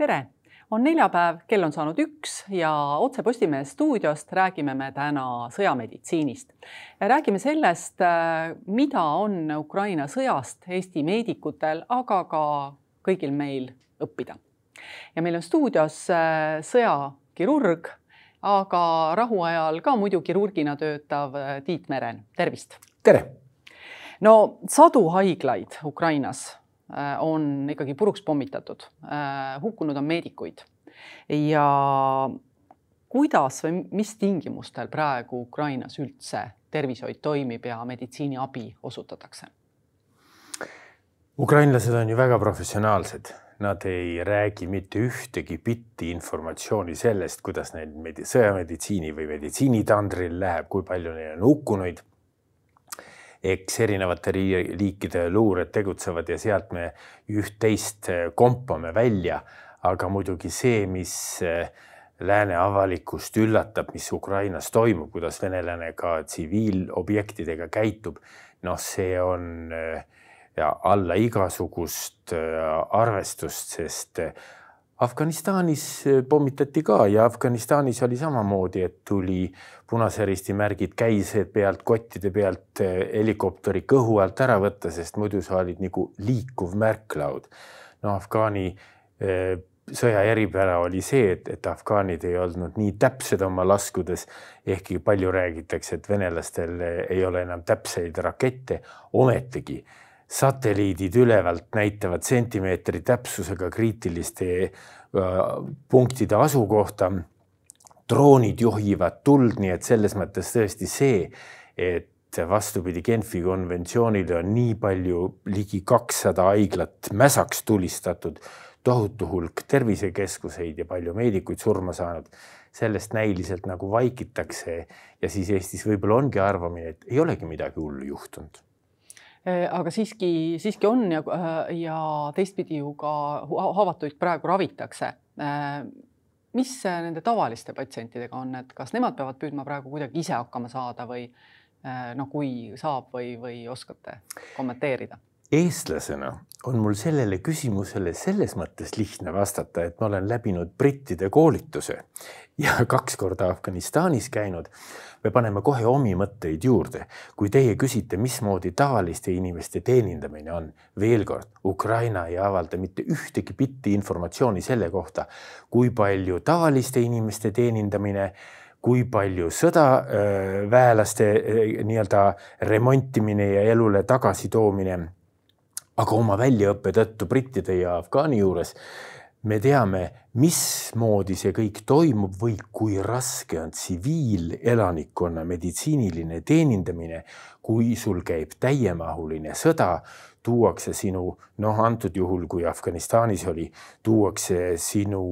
tere, on neljapäev, kell on saanud üks ja otse Postimehe stuudiost räägime me täna sõjameditsiinist. räägime sellest, mida on Ukraina sõjast Eesti meedikutel, aga ka kõigil meil õppida. ja meil on stuudios äh, sõjakirurg, aga rahuajal ka muidu kirurgina töötav äh, Tiit Meren, tervist. tere. no sadu haiglaid Ukrainas Äh, on ikkagi puruks pommitatud. Äh, hukkunud on meedikuid ja kuidas või mis tingimustel praegu Ukrainas üldse tervishoid toimib ja meditsiiniabi osutatakse? ukrainlased on ju väga professionaalsed, nad ei räägi mitte ühtegi bitti informatsiooni sellest, kuidas neil sõjameditsiini või meditsiinitandril läheb, kui palju neil on hukkunuid eks erinevate liikide luured tegutsevad ja sealt me üht-teist eh, kompame välja. aga muidugi see, mis eh, lääne avalikkust üllatab, mis Ukrainas toimub, kuidas venelane ka tsiviilobjektidega käitub, noh, see on eh, alla igasugust arvestust, sest Afganistanis äh, pommitati ka ja Afganistanis oli samamoodi, et tuli Punase Risti märgid käised pealt, kottide pealt äh, helikopteri kõhu alt ära võtta, sest muidu sa olid nagu liikuv märklaud. no Afgaani äh, sõja eripära oli see, et, et afgaanid ei olnud nii täpsed oma laskudes, ehkki palju räägitakse, et venelastel ei ole enam täpseid rakette, ometigi satelliidid ülevalt näitavad sentimeetri täpsusega kriitiliste äh, punktide asukohta. droonid juhivad tuld, nii et selles mõttes tõesti see, et vastupidi Genfi konventsioonile on nii palju, ligi kakssada haiglat mäsaks tulistatud, tohutu hulk tervisekeskuseid ja palju meedikuid surma saanud. sellest näiliselt nagu vaikitakse ja siis Eestis võib-olla ongi arvamine, et ei olegi midagi hullu juhtunud aga siiski, siiski on ja, äh, ja teistpidi ju ka haavatuid praegu ravitakse. Äh, mis nende tavaliste patsientidega on, et kas nemad peavad püüdma praegu kuidagi ise hakkama saada või no kui saab või, või oskate kommenteerida? Eestlasena on mul sellele küsimusele selles mõttes lihtne vastata, et ma olen läbinud brittide koolituse ja kaks korda Afganistanis käinud me paneme kohe omi mõtteid juurde. kui teie küsite, mismoodi tavaliste inimeste teenindamine on, veel kord, Ukraina ei avalda mitte ühtegi bitti informatsiooni selle kohta, kui palju tavaliste inimeste teenindamine kui palju sõdaväelaste nii-öelda remontimine ja elule tagasitoomine. Aga oma väljaõppe tõttu brittide ja Afgaani juures me teame, mismoodi see kõik toimub või kui raske on tsiviilelanikkonna meditsiiniline teenindamine, kui sul käib täiemahuline sõda, tuuakse sinu, noh, antud juhul, kui Afganistanis oli, tuuakse sinu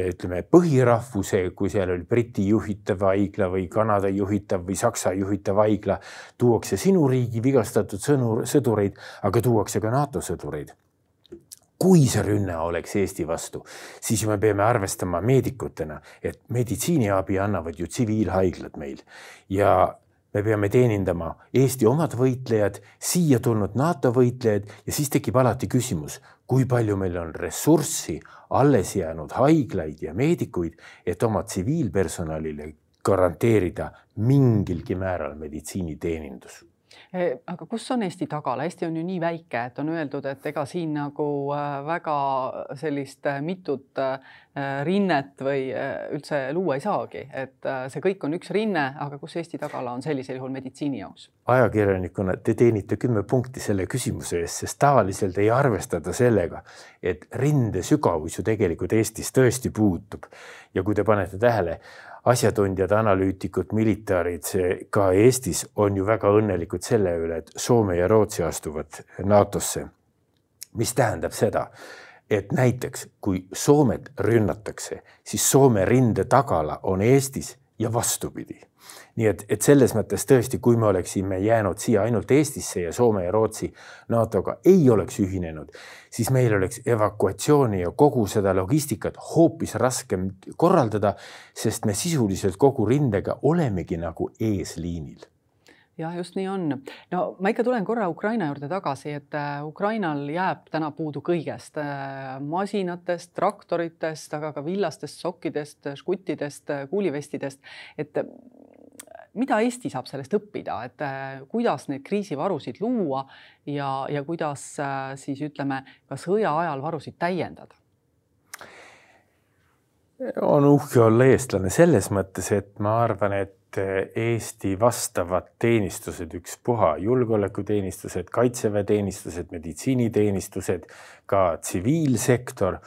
ütleme, põhirahvuse, kui seal oli Briti juhitav haigla või Kanada juhitav või Saksa juhitav haigla, tuuakse sinu riigi vigastatud sõnur, sõdureid, aga tuuakse ka NATO sõdureid. Kui see rünne oleks Eesti vastu, siis me peame arvestama meedikutena, et meditsiiniabi annavad ju tsiviilhaiglad meil. Ja me peame teenindama Eesti omad võitlejad, siia tulnud NATO võitlejad ja siis tekib alati küsimus, kui palju meil on ressurssi, alles jäänud haiglaid ja meedikuid, et oma tsiviilpersonalile garanteerida mingilgi määral meditsiiniteenindus aga kus on Eesti tagala, Eesti on ju nii väike, et on öeldud, et ega siin nagu äh, väga sellist äh, mitut äh, rinnet või üldse luua ei saagi, et see kõik on üks rinne, aga kus Eesti tagala on sellisel juhul meditsiini jaoks? ajakirjanikuna te teenite kümme punkti selle küsimuse eest, sest tavaliselt ei arvestada sellega, et rinde sügavus ju tegelikult Eestis tõesti puutub. Ja kui te panete tähele asjatundjad, analüütikud, militaarid ka Eestis on ju väga õnnelikud selle üle, et Soome ja Rootsi astuvad NATO-sse. mis tähendab seda, et näiteks kui Soomet rünnatakse, siis Soome rinde tagala on Eestis ja vastupidi nii et, et selles mõttes tõesti, kui me oleksime jäänud siia ainult Eestisse ja Soome ja Rootsi NATO-ga ei oleks ühinenud, siis meil oleks evakuatsiooni ja kogu seda logistikat hoopis raskem korraldada, sest me sisuliselt kogu rindega olemegi nagu eesliinil jah, just nii on. no ma ikka tulen korra Ukraina juurde tagasi, et äh, Ukrainal jääb täna puudu kõigest, äh, masinatest, traktoritest, aga ka villastest sokkidest, žguttidest, kuulivestidest, et mida Eesti saab sellest õppida, et kuidas neid kriisivarusid luua ja, ja kuidas siis ütleme ka sõja ajal varusid täiendada? on uhke olla eestlane selles mõttes, et ma arvan, et Eesti vastavad teenistused, ükspuha julgeolekuteenistused, kaitseväeteenistused, meditsiiniteenistused, ka tsiviilsektor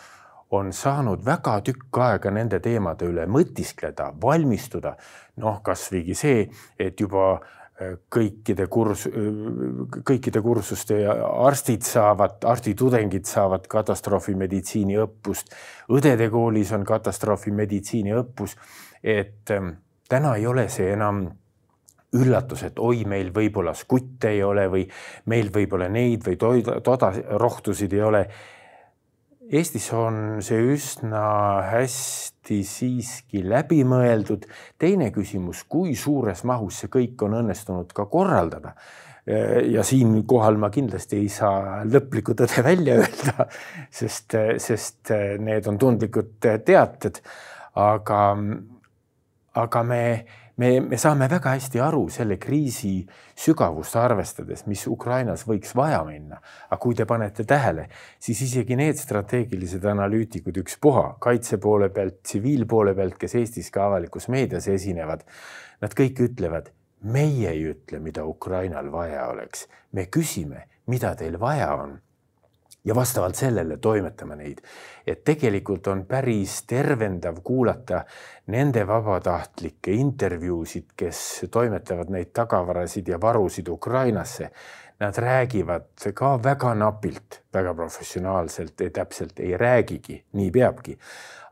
on saanud väga tükk aega nende teemade üle mõtiskleda, valmistuda. noh, kasvõigi see, et juba kõikide kurs, kõikide kursuste arstid saavad, arstitudengid saavad katastroofimeditsiini õppust. õdede koolis on katastroofimeditsiini õppus, et ähm, täna ei ole see enam üllatus, et oi, meil võib-olla skutte ei ole või meil võib-olla neid või toida, toda rohtusid ei ole Eestis on see üsna hästi siiski läbi mõeldud. teine küsimus, kui suures mahus see kõik on õnnestunud ka korraldada. ja siinkohal ma kindlasti ei saa lõplikku tõde välja öelda, sest, sest need on tundlikud teated. aga, aga me me, me saame väga hästi aru selle kriisi sügavust arvestades, mis Ukrainas võiks vaja minna. aga kui te panete tähele, siis isegi need strateegilised analüütikud ükspuha kaitse poole pealt, tsiviilpoole pealt, kes Eestis ka avalikus meedias esinevad, nad kõik ütlevad, meie ei ütle, mida Ukrainal vaja oleks, me küsime, mida teil vaja on ja vastavalt sellele toimetame neid. et tegelikult on päris tervendav kuulata nende vabatahtlike intervjuusid, kes toimetavad neid tagavarasid ja varusid Ukrainasse. Nad räägivad ka väga napilt, väga professionaalselt, täpselt ei räägigi, nii peabki.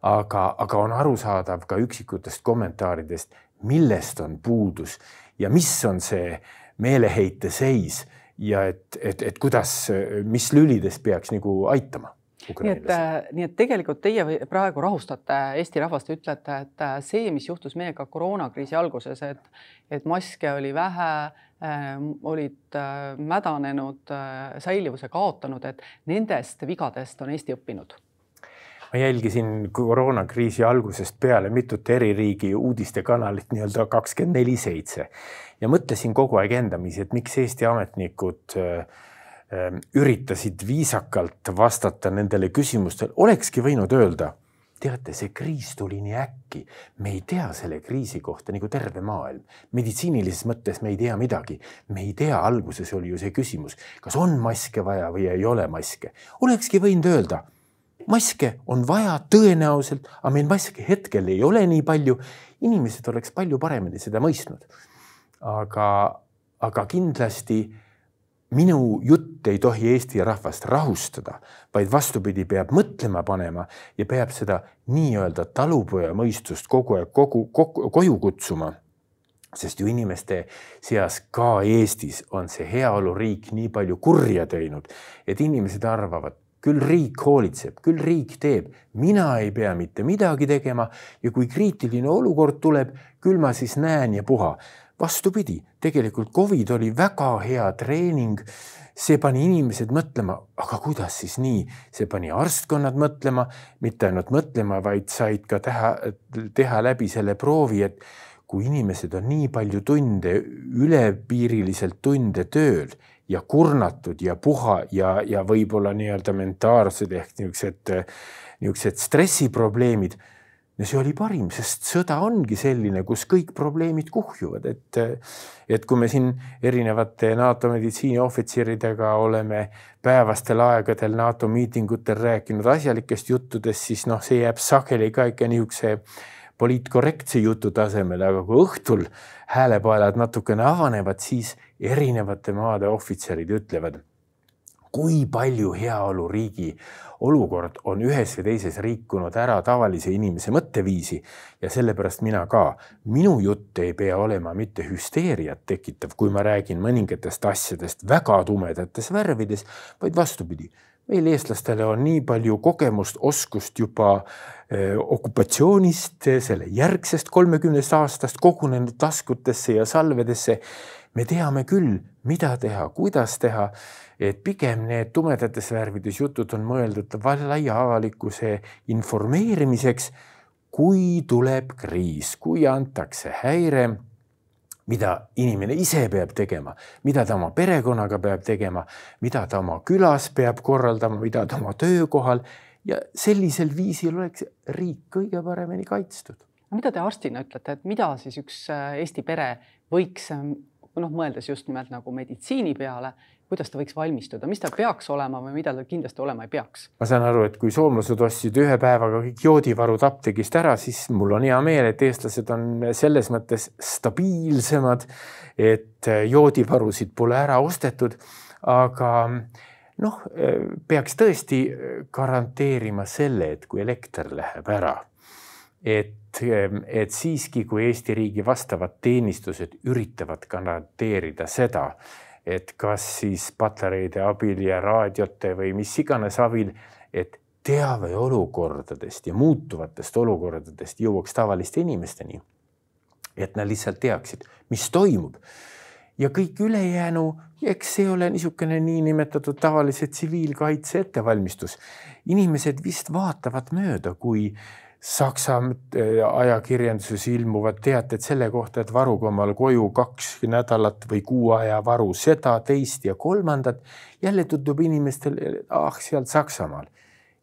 aga, aga on arusaadav ka üksikutest kommentaaridest, millest on puudus ja mis on see meeleheite seis ja et, et, et kuidas, mis lülides peaks nagu aitama nii et, nii et tegelikult teie praegu rahustate Eesti rahvast ja ütlete, et see, mis juhtus meiega koroonakriisi alguses, et, et maske oli vähe äh,, olid äh, mädanenud äh,, säilivuse kaotanud, et nendest vigadest on Eesti õppinud ma jälgisin koroonakriisi algusest peale mitut eri riigi uudistekanalit nii-öelda kakskümmend neli seitse. Ja mõtlesin kogu aeg endamisi, et miks Eesti ametnikud äh, äh, üritasid viisakalt vastata nendele küsimustele, olekski võinud öelda, teate, see kriis tuli nii äkki, me ei tea selle kriisi kohta nagu terve maailm, meditsiinilises mõttes me ei tea midagi, me ei tea, alguses oli ju see küsimus, kas on maske vaja või ei ole maske, olekski võinud öelda maske on vaja tõenäoliselt, aga meil maske hetkel ei ole nii palju. inimesed oleks palju paremini seda mõistnud aga, aga kindlasti minu jutt ei tohi Eesti rahvast rahustada, vaid vastupidi, peab mõtlema panema ja peab seda nii-öelda talupojamõistust kogu aeg kogu, kogu, koju kutsuma. sest ju inimeste seas ka Eestis on see heaoluriik nii palju kurja teinud, et inimesed arvavad, küll riik hoolitseb, küll riik teeb, mina ei pea mitte midagi tegema ja kui kriitiline olukord tuleb, küll ma siis näen ja puha. Vastupidi, tegelikult Covid oli väga hea treening. see pani inimesed mõtlema, aga kuidas siis nii, see pani arstkonnad mõtlema, mitte ainult mõtlema, vaid said ka teha, teha läbi selle proovi, et kui inimesed on nii palju tunde, ülepiiriliselt tunde tööl ja kurnatud ja puha ja, ja võib-olla nii-öelda mentaalsed ehk niisugused, niisugused stressiprobleemid. Ja see oli parim, sest sõda ongi selline, kus kõik probleemid kuhjuvad, et, et kui me siin erinevate NATO meditsiiniohvitseridega oleme päevastel aegadel NATO miitingutel rääkinud asjalikest juttudest, siis noh, see jääb sageli ka ikka niisuguse poliitkorrektse jutu tasemele, aga kui õhtul häälepaelad natukene avanevad, siis erinevate maade ohvitserid ütlevad kui palju heaoluriigi olukord on ühes või teises rikkunud ära tavalise inimese mõtteviisi ja sellepärast mina ka, minu jutt ei pea olema mitte hüsteeriat tekitav, kui ma räägin mõningatest asjadest väga tumedates värvides, vaid vastupidi, meil eestlastele on nii palju kogemust, oskust juba eh, okupatsioonist, selle järgsest kolmekümnest aastast kogunenud taskutesse ja salvedesse. me teame küll, mida teha, kuidas teha, et pigem need tumedates värvides jutud on mõeldud laia avalikkuse informeerimiseks. kui tuleb kriis, kui antakse häire mida inimene ise peab tegema, mida ta oma perekonnaga peab tegema, mida ta oma külas peab korraldama, mida ta oma töökohal ja sellisel viisil oleks riik kõige paremini kaitstud. mida te arstina ütlete, et mida siis üks äh, Eesti pere võiks noh, mõeldes just nimelt nagu meditsiini peale, kuidas ta võiks valmistuda, mis ta peaks olema või mida ta kindlasti olema ei peaks? ma saan aru, et kui soomlased ostsid ühe päevaga kõik joodivarud apteegist ära, siis mul on hea meel, et eestlased on selles mõttes stabiilsemad, et joodivarusid pole ära ostetud, aga noh, peaks tõesti garanteerima selle, et kui elekter läheb ära, et et siiski, kui Eesti riigi vastavad teenistused üritavad garanteerida seda, et kas siis patareide abil ja raadiote või mis iganes abil, et teave olukordadest ja muutuvatest olukordadest jõuaks tavaliste inimesteni. et nad lihtsalt teaksid, mis toimub. ja kõik ülejäänu, eks see ole niisugune niinimetatud tavalise tsiviilkaitse ettevalmistus. inimesed vist vaatavad mööda, kui Saksa äh, ajakirjanduses ilmuvad teated selle kohta, et varuge omal koju kaks nädalat või kuu aja varu seda, teist ja kolmandat. jälle tundub inimestele, ah sealt Saksamaal.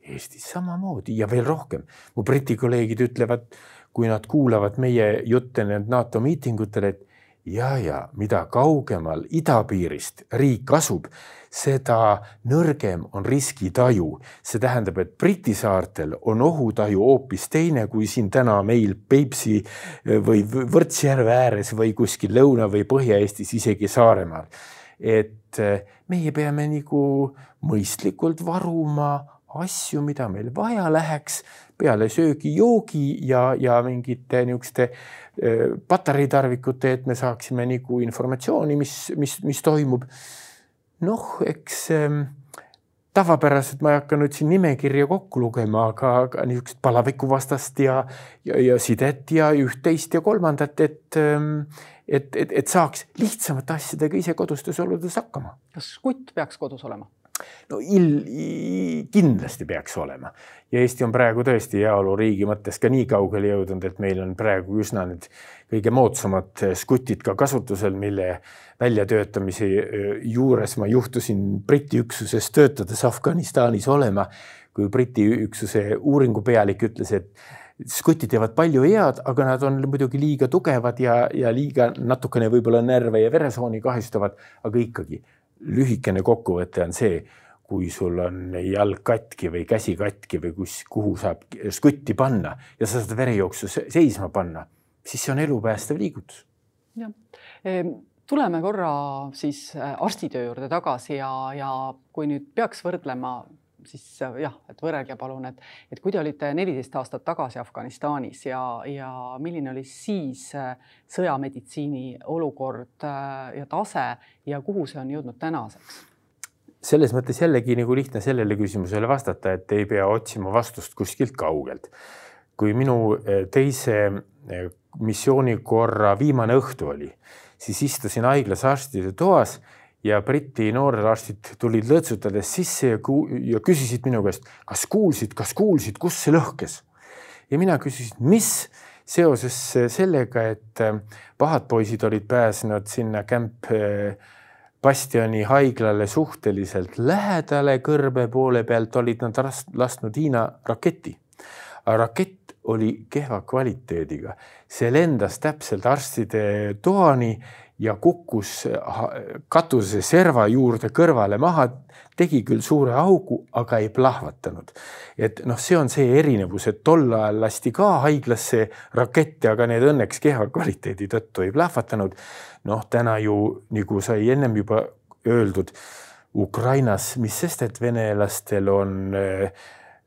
Eestis samamoodi ja veel rohkem. mu Briti kolleegid ütlevad, kui nad kuulavad meie jutte need NATO miitingutel, et ja, ja mida kaugemal idapiirist riik asub seda nõrgem on riskitaju. see tähendab, et Briti saartel on ohutaju hoopis teine kui siin täna meil Peipsi eh, või Võrtsjärve ääres või kuskil Lõuna- või Põhja-Eestis, isegi Saaremaal. et eh, meie peame nagu mõistlikult varuma asju, mida meil vaja läheks peale söögi-joogi ja, ja mingite niisuguste patareitarvikute, et me saaksime nagu informatsiooni, mis, mis, mis toimub noh, eks ähm, tavapäraselt ma ei hakka nüüd siin nimekirja kokku lugema, aga, aga niisugust palavikuvastast ja, ja, ja sidet ja üht-teist ja kolmandat, et ähm, et, et, et saaks lihtsamate asjadega ise kodustes oludes hakkama. kas kutt peaks kodus olema? No il-, kindlasti peaks olema. Ja Eesti on praegu tõesti heaoluriigi mõttes ka nii kaugele jõudnud, et meil on praegu üsna need kõige moodsamad skutid ka kasutusel, mille väljatöötamise juures ma juhtusin Briti üksuses töötades Afganistanis olema, kui Briti üksuse uuringupealik ütles, et skutid teevad palju head, aga nad on muidugi liiga tugevad ja, ja liiga natukene võib-olla närve ja veresooni kahjustavad, aga ikkagi lühikene kokkuvõte on see, kui sul on jalg katki või käsi katki või kus, kuhu saab skutti panna ja sa saad verejooksu seisma panna, siis see on elupäästev liigutus. jah, ehm, tuleme korra siis äh, arstitöö juurde tagasi ja, ja kui nüüd peaks võrdlema siis äh, jah, et võrrelge palun, et, et kui te olite neliteist aastat tagasi Afganistanis ja, ja milline oli siis äh, sõjameditsiini olukord äh, ja tase ja kuhu see on jõudnud tänaseks? selles mõttes jällegi nagu lihtne sellele küsimusele vastata, et ei pea otsima vastust kuskilt kaugelt. kui minu teise missioonikorra viimane õhtu oli, siis istusin haiglas arstide toas ja Briti noorarstid tulid lõõtsutades sisse ja, ja küsisid minu käest, kas kuulsid, kas kuulsid, kus see lõhkes? ja mina küsisin, mis seoses sellega, et äh, pahad poisid olid pääsenud sinna Camp äh, Bastioni haiglale suhteliselt lähedale kõrbe poole pealt, olid nad lasknud Hiina raketi. rakett oli kehva kvaliteediga, see lendas täpselt arstide toani ja kukkus katuse serva juurde kõrvale maha, tegi küll suure augu, aga ei plahvatanud. et noh, see on see erinevus, et tol ajal lasti ka haiglasse rakette, aga need õnneks kehva kvaliteedi tõttu ei plahvatanud. noh, täna ju nagu sai ennem juba öeldud, Ukrainas, mis sest, et venelastel on äh,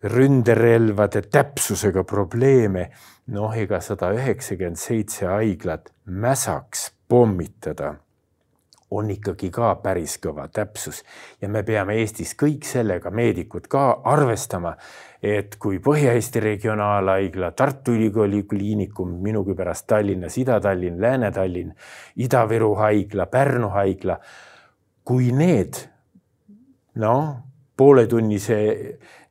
ründerelvade täpsusega probleeme. noh, ega sada üheksakümmend seitse haiglat mäsaks pommitada. On ikkagi ka päris kõva täpsus ja me peame Eestis kõik sellega, meedikud ka arvestama, et kui Põhja-Eesti Regionaalhaigla, Tartu Ülikooli Kliinikum, minugi pärast Tallinnas Ida-Tallinn, Lääne-Tallinn, Ida-Viru haigla, Pärnu haigla, kui need noh, pooletunnise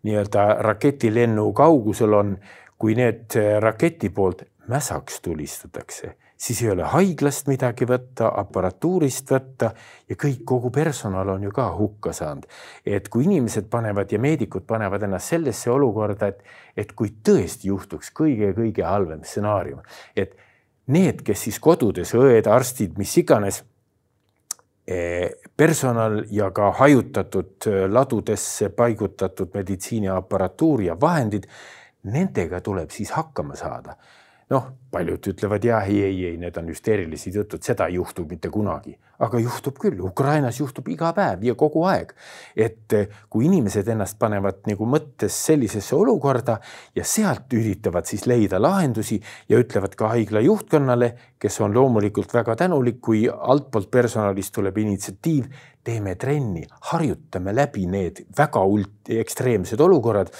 nii-öelda raketilennu kaugusel on, kui need raketi poolt mäsaks tulistatakse siis ei ole haiglast midagi võtta, aparatuurist võtta ja kõik, kogu personal on ju ka hukka saanud. et kui inimesed panevad ja meedikud panevad ennast sellesse olukorda, et, et kui tõesti juhtuks kõige-kõige halvem stsenaarium, et need, kes siis kodudes, õed, arstid, mis iganes eh, personal ja ka hajutatud eh, ladudesse paigutatud meditsiiniaparatuur ja vahendid, nendega tuleb siis hakkama saada noh, paljud ütlevad ja ei, ei, ei, need on hüsteerilised jutud, seda ei juhtu mitte kunagi, aga juhtub küll, Ukrainas juhtub iga päev ja kogu aeg. et eh, kui inimesed ennast panevad nagu mõttes sellisesse olukorda ja sealt üritavad siis leida lahendusi ja ütlevad ka haigla juhtkonnale, kes on loomulikult väga tänulik, kui altpoolt personalist tuleb initsiatiiv, teeme trenni, harjutame läbi need väga ekstreemsed olukorrad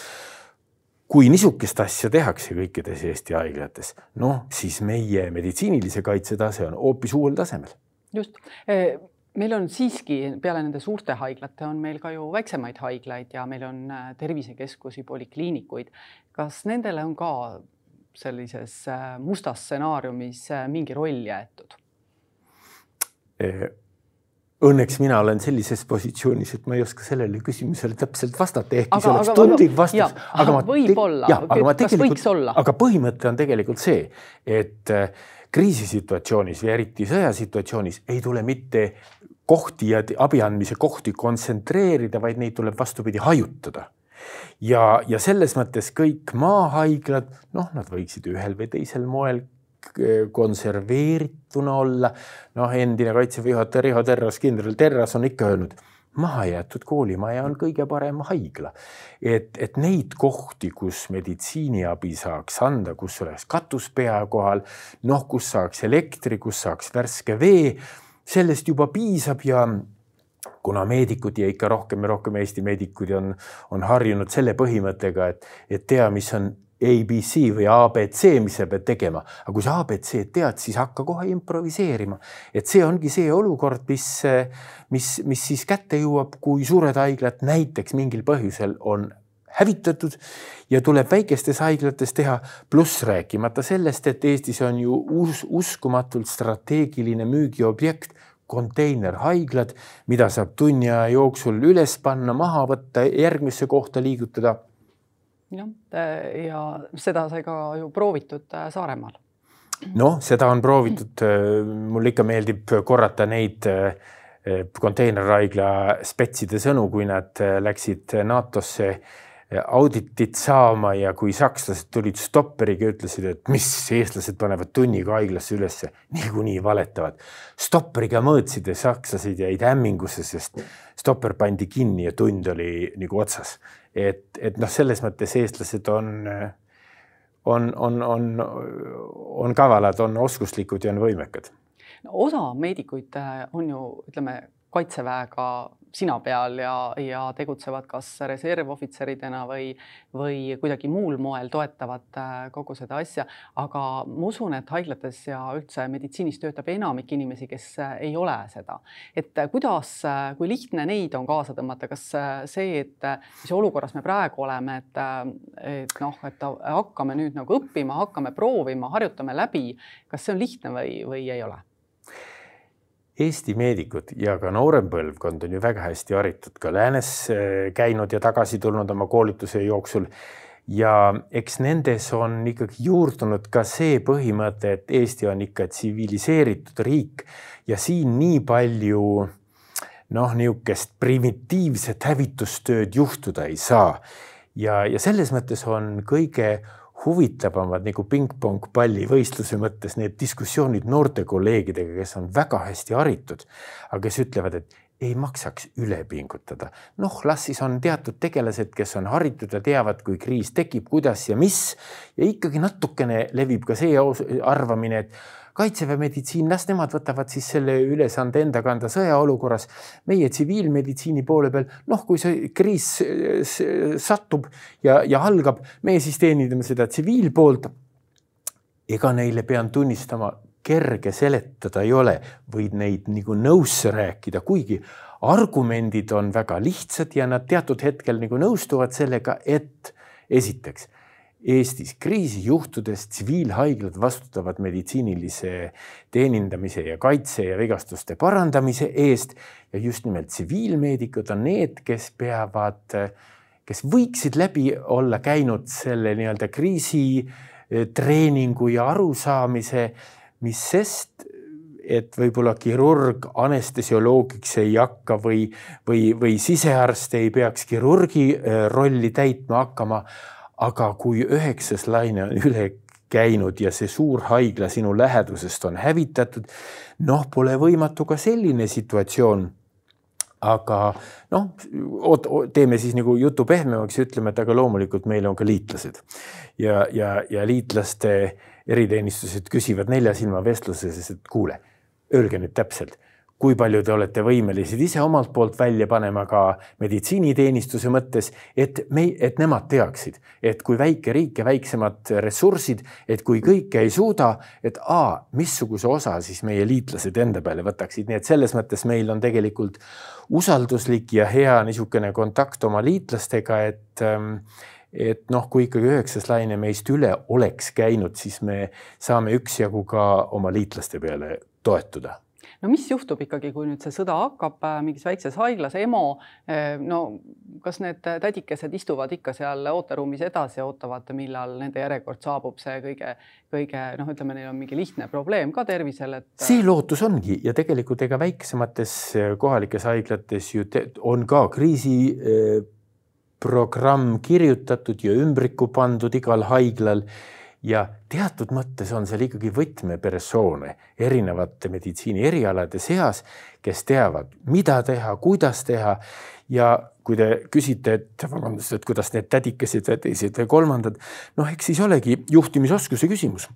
kui niisugust asja tehakse kõikides Eesti haiglates, noh, siis meie meditsiinilise kaitse tase on hoopis uuel tasemel. just, e, meil on siiski peale nende suurte haiglate on meil ka ju väiksemaid haiglaid ja meil on äh, tervisekeskusi, polikliinikuid. kas nendele on ka sellises äh, mustas stsenaariumis mingi roll jäetud? Õnneks mina olen sellises positsioonis, et ma ei oska sellele küsimusele täpselt vastata, ehkki see oleks tundlik vastus. aga võib-olla, kas võiks olla? aga põhimõte on tegelikult see, et äh, kriisisituatsioonis või eriti sõjasituatsioonis ei tule mitte kohti ja abi andmise kohti kontsentreerida, vaid neid tuleb vastupidi hajutada ja, ja selles mõttes kõik maahaiglad, noh, nad võiksid ühel või teisel moel konserveerituna olla. noh, endine kaitseväe juhataja Riho Terras, kindral Terras on ikka öelnud, mahajäetud koolimaja on kõige parem haigla. et, et neid kohti, kus meditsiiniabi saaks anda, kus oleks katus pea kohal, noh, kus saaks elektri, kus saaks värske vee, sellest juba piisab ja kuna meedikud ja ikka rohkem ja rohkem Eesti meedikud on, on harjunud selle põhimõttega, et, et tea, mis on ABC või abc, mis sa pead tegema, aga kui sa abc-d tead, siis hakka kohe improviseerima. et see ongi see olukord, mis, mis, mis siis kätte jõuab, kui suured haiglad näiteks mingil põhjusel on hävitatud ja tuleb väikestes haiglates teha, pluss rääkimata sellest, et Eestis on ju us, uskumatult strateegiline müügiobjekt konteinerhaiglad, mida saab tunni aja jooksul üles panna, maha võtta, järgmisse kohta liigutada jah, ja seda sai ka ju proovitud äh, Saaremaal. noh, seda on proovitud, äh, mulle ikka meeldib korrata neid konteinerhaigla spetside sõnu, kui nad läksid NATO-sse auditit saama ja kui sakslased tulid stopperiga, ütlesid, et mis eestlased panevad tunniga haiglasse ülesse, niikuinii valetavad. stopperiga mõõtsid ja sakslased jäid hämmingusse, sest stopper pandi kinni ja tund oli nagu otsas et, et noh, selles mõttes eestlased on, on, on, on, on kavalad, on oskuslikud ja on võimekad. no osa meedikuid äh, on ju, ütleme, kaitseväega sina peal ja, ja tegutsevad kas reservohvitseridena või, või kuidagi muul moel toetavad äh, kogu seda asja. aga ma usun, et haiglates ja üldse meditsiinis töötab enamik inimesi, kes äh, ei ole seda. et äh, kuidas, kui lihtne neid on kaasa tõmmata, kas see, et mis olukorras me praegu oleme, et, et noh, et hakkame nüüd nagu õppima, hakkame proovima, harjutame läbi, kas see on lihtne või, või ei ole? Eesti meedikud ja ka noorem põlvkond on ju väga hästi haritud, ka läänes äh, käinud ja tagasi tulnud oma koolituse jooksul. ja eks nendes on ikkagi juurdunud ka see põhimõte, et Eesti on ikka tsiviliseeritud riik ja siin nii palju noh, niisugust primitiivset hävitustööd juhtuda ei saa. ja, ja selles mõttes on kõige huvitavamad nagu pingpong pallivõistluse mõttes need diskussioonid noorte kolleegidega, kes on väga hästi haritud, aga kes ütlevad, et ei maksaks üle pingutada. noh, las siis on teatud tegelased, kes on haritud ja teavad, kui kriis tekib, kuidas ja mis ja ikkagi natukene levib ka see arvamine, et kaitseväe meditsiin, las nemad võtavad siis selle ülesande enda kanda sõjaolukorras. meie tsiviilmeditsiini poole peal, noh, kui see kriis satub ja, ja algab, meie siis teenindame seda tsiviilpoolt. ega neile pean tunnistama, kerge seletada ei ole, võid neid nagu nõusse rääkida, kuigi argumendid on väga lihtsad ja nad teatud hetkel nagu nõustuvad sellega, et esiteks Eestis kriisijuhtudes tsiviilhaiglad vastutavad meditsiinilise teenindamise ja kaitse ja vigastuste parandamise eest. Ja just nimelt tsiviilmeedikud on need, kes peavad, kes võiksid läbi olla käinud selle nii-öelda kriisitreeningu ja arusaamise, mis sest, et võib-olla kirurg anestesioloogiks ei hakka või, või, või sisearst ei peaks kirurgi äh, rolli täitma hakkama aga kui üheksas laine on üle käinud ja see suur haigla sinu lähedusest on hävitatud, noh, pole võimatu ka selline situatsioon. aga noh, teeme siis nagu jutu pehmemaks ja ütleme, et aga loomulikult meil on ka liitlased ja, ja, ja liitlaste eriteenistused küsivad nelja silma vestluses, et kuule, öelge nüüd täpselt kui palju te olete võimelised ise omalt poolt välja panema ka meditsiiniteenistuse mõttes, et me, et nemad teaksid, et kui väike riik ja väiksemad ressursid, et kui kõike ei suuda, et a, missuguse osa siis meie liitlased enda peale võtaksid, nii et selles mõttes meil on tegelikult usalduslik ja hea niisugune kontakt oma liitlastega, et ähm, et noh, kui ikkagi üheksas laine meist üle oleks käinud, siis me saame üksjagu ka oma liitlaste peale toetuda no mis juhtub ikkagi, kui nüüd see sõda hakkab äh, mingis väikses haiglas, EMO, äh, no kas need tädikesed istuvad ikka seal ooteruumis edasi ja ootavad, millal nende järjekord saabub, see kõige, kõige noh, ütleme, neil on mingi lihtne probleem ka tervisel, et. see lootus ongi ja tegelikult ega väiksemates äh, kohalikes haiglates ju on ka kriisi programm kirjutatud ja ümbriku pandud igal haiglal ja teatud mõttes on seal ikkagi võtmepersoone erinevate meditsiini erialade seas, kes teavad, mida teha, kuidas teha ja kui te küsite, et vabandust, et kuidas need tädikesed ja teised või kolmandad, noh, eks siis olegi juhtimisoskuse küsimus.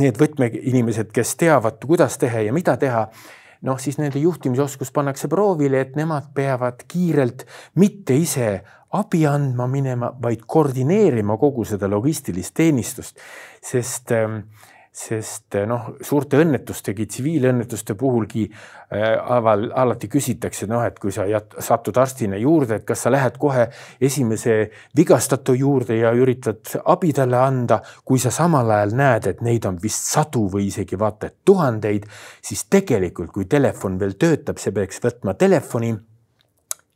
Need võtmeinimesed, kes teavad, kuidas teha ja mida teha noh, siis nende juhtimisoskus pannakse proovile, et nemad peavad kiirelt mitte ise abi andma minema, vaid koordineerima kogu seda logistilist teenistust, sest ähm, sest äh, noh, suurte õnnetustegi, tsiviilõnnetuste puhulgi äh, aval, alati küsitakse, noh, et kui sa jät, satud arstina juurde, et kas sa lähed kohe esimese vigastatu juurde ja üritad abi talle anda, kui sa samal ajal näed, et neid on vist sadu või isegi vaata et tuhandeid, siis tegelikult, kui telefon veel töötab, see peaks võtma telefoni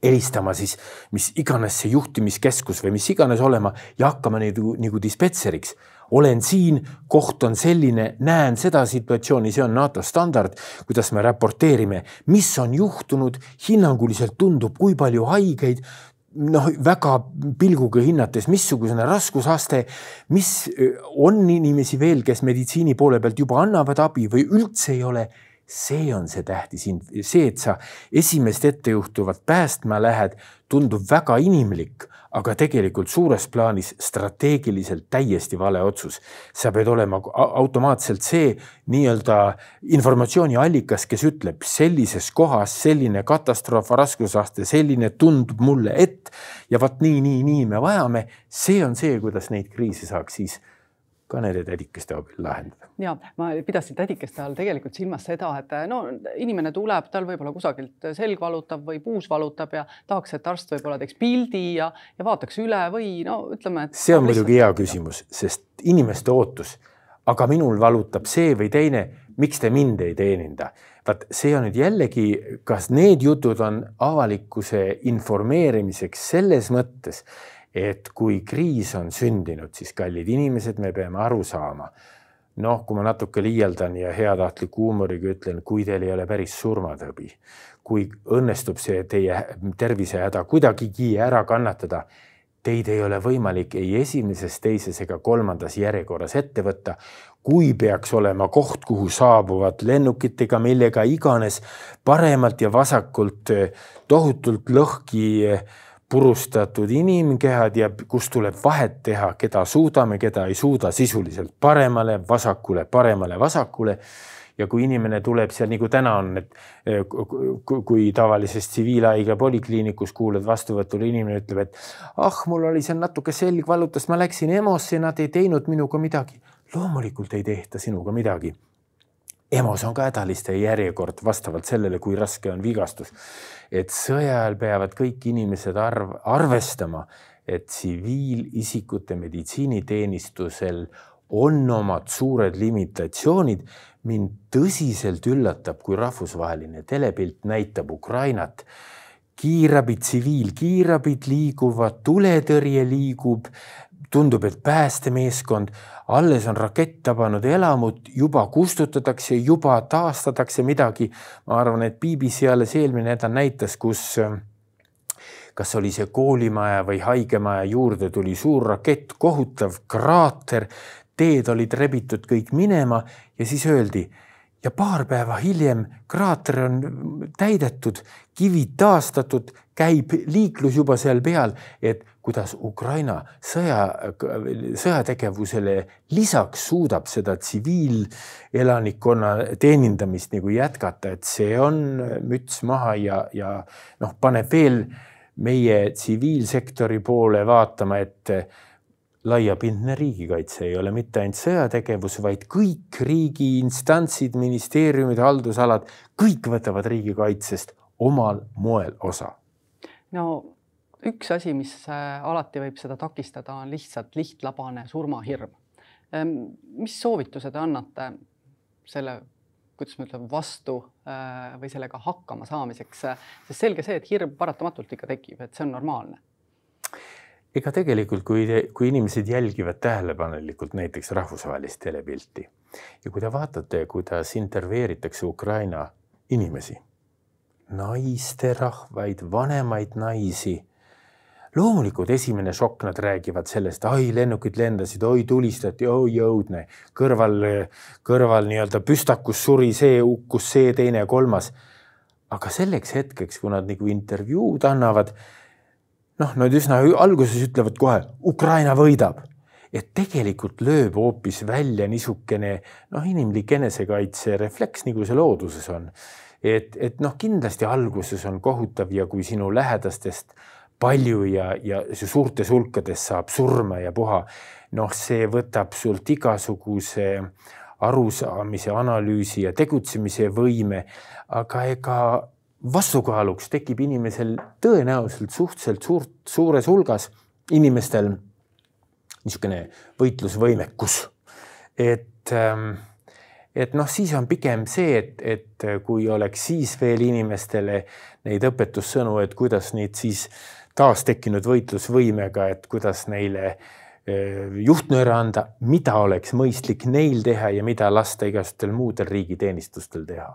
helistama siis mis iganes see juhtimiskeskus või mis iganes olema ja hakkama nagu, nagu dispetseriks. olen siin, koht on selline, näen seda situatsiooni, see on NATO standard, kuidas me raporteerime, mis on juhtunud, hinnanguliselt tundub, kui palju haigeid, noh, väga pilguga hinnates, missugune raskusaste, mis on inimesi veel, kes meditsiini poole pealt juba annavad abi või üldse ei ole see on see tähtis, see, et sa esimest ettejuhtuvat päästma lähed, tundub väga inimlik, aga tegelikult suures plaanis strateegiliselt täiesti vale otsus. sa pead olema automaatselt see nii-öelda informatsiooniallikas, kes ütleb sellises kohas selline katastroof, raskusaste, selline tundub mulle, et ja vot nii, nii, nii me vajame. see on see, kuidas neid kriise saaks siis ka nende tädikeste abil lahendada. ja ma pidasin tädikeste all tegelikult silmas seda, et no inimene tuleb, tal võib-olla kusagilt selg valutab või puus valutab ja tahaks, et arst võib-olla teeks pildi ja, ja vaataks üle või no ütleme. see on muidugi hea küsimus, sest inimeste ootus, aga minul valutab see või teine, miks te mind ei teeninda? vaat see on nüüd jällegi, kas need jutud on avalikkuse informeerimiseks selles mõttes et kui kriis on sündinud, siis kallid inimesed, me peame aru saama. noh, kui ma natuke liialdan ja heatahtliku huumoriga ütlen, kui teil ei ole päris surmatõbi, kui õnnestub see teie tervisehäda kuidagigi ära kannatada, teid ei ole võimalik ei esimeses, teises ega kolmandas järjekorras ette võtta. kui peaks olema koht, kuhu saabuvad lennukitega, millega iganes paremalt ja vasakult tohutult lõhki purustatud inimkehad ja kus tuleb vahet teha, keda suudame, keda ei suuda sisuliselt paremale, vasakule, paremale, vasakule. ja kui inimene tuleb seal nagu täna on, et eh, kui tavalises tsiviilhaigla polikliinikus kuulad vastuvõtul inimene ütleb, et ah, mul oli seal natuke selg valutas, ma läksin EMO-sse, nad ei teinud minuga midagi. loomulikult ei tehta sinuga midagi EMO-s on ka hädaliste järjekord vastavalt sellele, kui raske on vigastus. et sõja ajal peavad kõik inimesed arv, arvestama, et tsiviilisikute meditsiiniteenistusel on omad suured limitatsioonid. mind tõsiselt üllatab, kui rahvusvaheline telepilt näitab Ukrainat kiirabi, tsiviilkiirabid liiguvad, tuletõrje liigub, tundub, et päästemeeskond, alles on rakett tabanud elamut, juba kustutatakse, juba taastatakse midagi. ma arvan, et BBC alles eelmine nädal näitas, kus kas oli see koolimaja või haigemaja juurde tuli suur rakett, kohutav kraater, teed olid rebitud kõik minema ja siis öeldi ja paar päeva hiljem kraater on täidetud, kivid taastatud, käib liiklus juba seal peal, et kuidas Ukraina sõja, sõjategevusele lisaks suudab seda tsiviilelanikkonna teenindamist nagu jätkata, et see on müts maha ja, ja noh, paneb veel meie tsiviilsektori poole vaatama, et laiapindne riigikaitse ei ole mitte ainult sõjategevus, vaid kõik riigi instantsid, ministeeriumid, haldusalad, kõik võtavad riigikaitsest omal moel osa. no üks asi, mis äh, alati võib seda takistada, on lihtsalt lihtlabane surmahirm. Ehm, mis soovituse te annate selle kuidas ma ütlen, vastu äh, või sellega hakkama saamiseks, sest selge see, et hirm paratamatult ikka tekib, et see on normaalne. ega tegelikult, kui, kui inimesed jälgivad tähelepanelikult näiteks rahvusvahelist telepilti ja kui te vaatate, kuidas intervjueeritakse Ukraina inimesi, naisterahvaid, vanemaid naisi loomulikult esimene šokk, nad räägivad sellest, ai, lennukid lendasid, oi, tulistati, oi, õudne, kõrval, kõrval nii-öelda püstakus suri see, hukkus see, teine, kolmas. aga selleks hetkeks, kui nad nagu intervjuud annavad, noh, nad üsna alguses ütlevad kohe, Ukraina võidab et tegelikult lööb hoopis välja niisugune noh, inimlik enesekaitserefleks, nagu see looduses on. et, et noh, kindlasti alguses on kohutav ja kui sinu lähedastest palju ja, ja suurtes hulkades saab surma ja puha. noh, see võtab sult igasuguse arusaamise, analüüsi ja tegutsemise võime, aga ega vastukaaluks tekib inimesel tõenäoliselt suhteliselt suurt, suures hulgas inimestel niisugune võitlusvõimekus. et, ähm, et noh, siis on pigem see, et, et kui oleks siis veel inimestele neid õpetussõnu, et kuidas neid siis taastekkinud võitlusvõimega, et kuidas neile juhtnööre anda, mida oleks mõistlik neil teha ja mida lasta igasugustel muudel riigiteenistustel teha?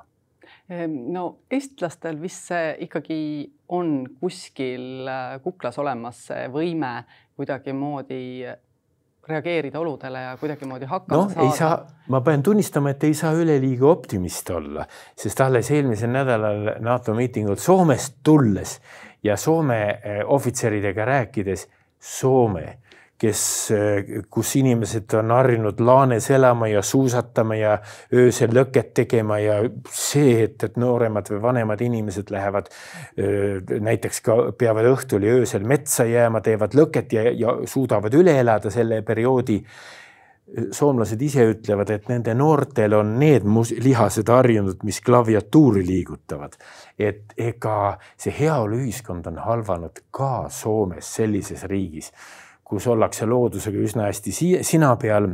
Ehm, no eestlastel vist see ikkagi on kuskil äh, kuklas olemas see võime kuidagimoodi reageerida oludele ja kuidagimoodi hakkama no, saada. ei saa, ma pean tunnistama, et ei saa üleliia optimist olla, sest alles eelmisel nädalal NATO miitingult Soomest tulles ja Soome eh, ohvitseridega rääkides Soome, kes, eh, kus inimesed on harjunud laanes elama ja suusatama ja öösel lõket tegema ja see, et, et nooremad või vanemad inimesed lähevad eh, näiteks ka peavad õhtul ja öösel metsa jääma, teevad lõket ja, ja suudavad üle elada selle perioodi soomlased ise ütlevad, et nende noortel on need lihased harjunud, mis klaviatuuri liigutavad. et ega see heaoluühiskond on halvanud ka Soomes, sellises riigis, kus ollakse loodusega üsna hästi sina peal.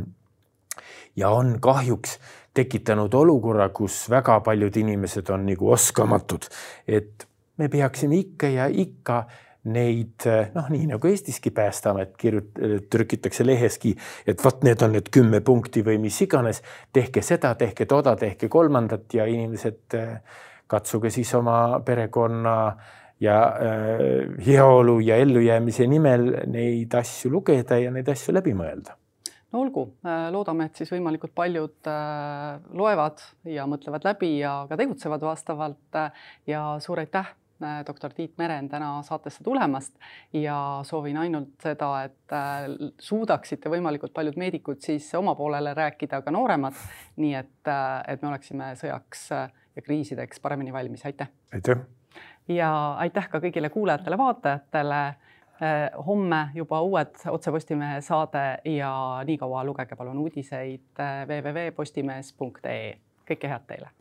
ja on kahjuks tekitanud olukorra, kus väga paljud inimesed on nagu oskamatud, et me peaksime ikka ja ikka neid noh, nii nagu Eestiski Päästeamet kirjut-, trükitakse leheski, et vot need on need kümme punkti või mis iganes, tehke seda, tehke toda, tehke kolmandat ja inimesed katsuge siis oma perekonna ja äh, heaolu ja ellujäämise nimel neid asju lugeda ja neid asju läbi mõelda. No olgu, loodame, et siis võimalikult paljud loevad ja mõtlevad läbi ja ka tegutsevad vastavalt ja suur aitäh doktor Tiit Meren täna saatesse tulemast ja soovin ainult seda, et suudaksite võimalikult paljud meedikud siis oma poolele rääkida ka nooremad, nii et, et me oleksime sõjaks ja kriisideks paremini valmis, aitäh! aitäh! ja aitäh ka kõigile kuulajatele-vaatajatele homme juba uued Otse Postimehe saade ja niikaua lugege palun uudiseid www.postimees.ee. kõike head teile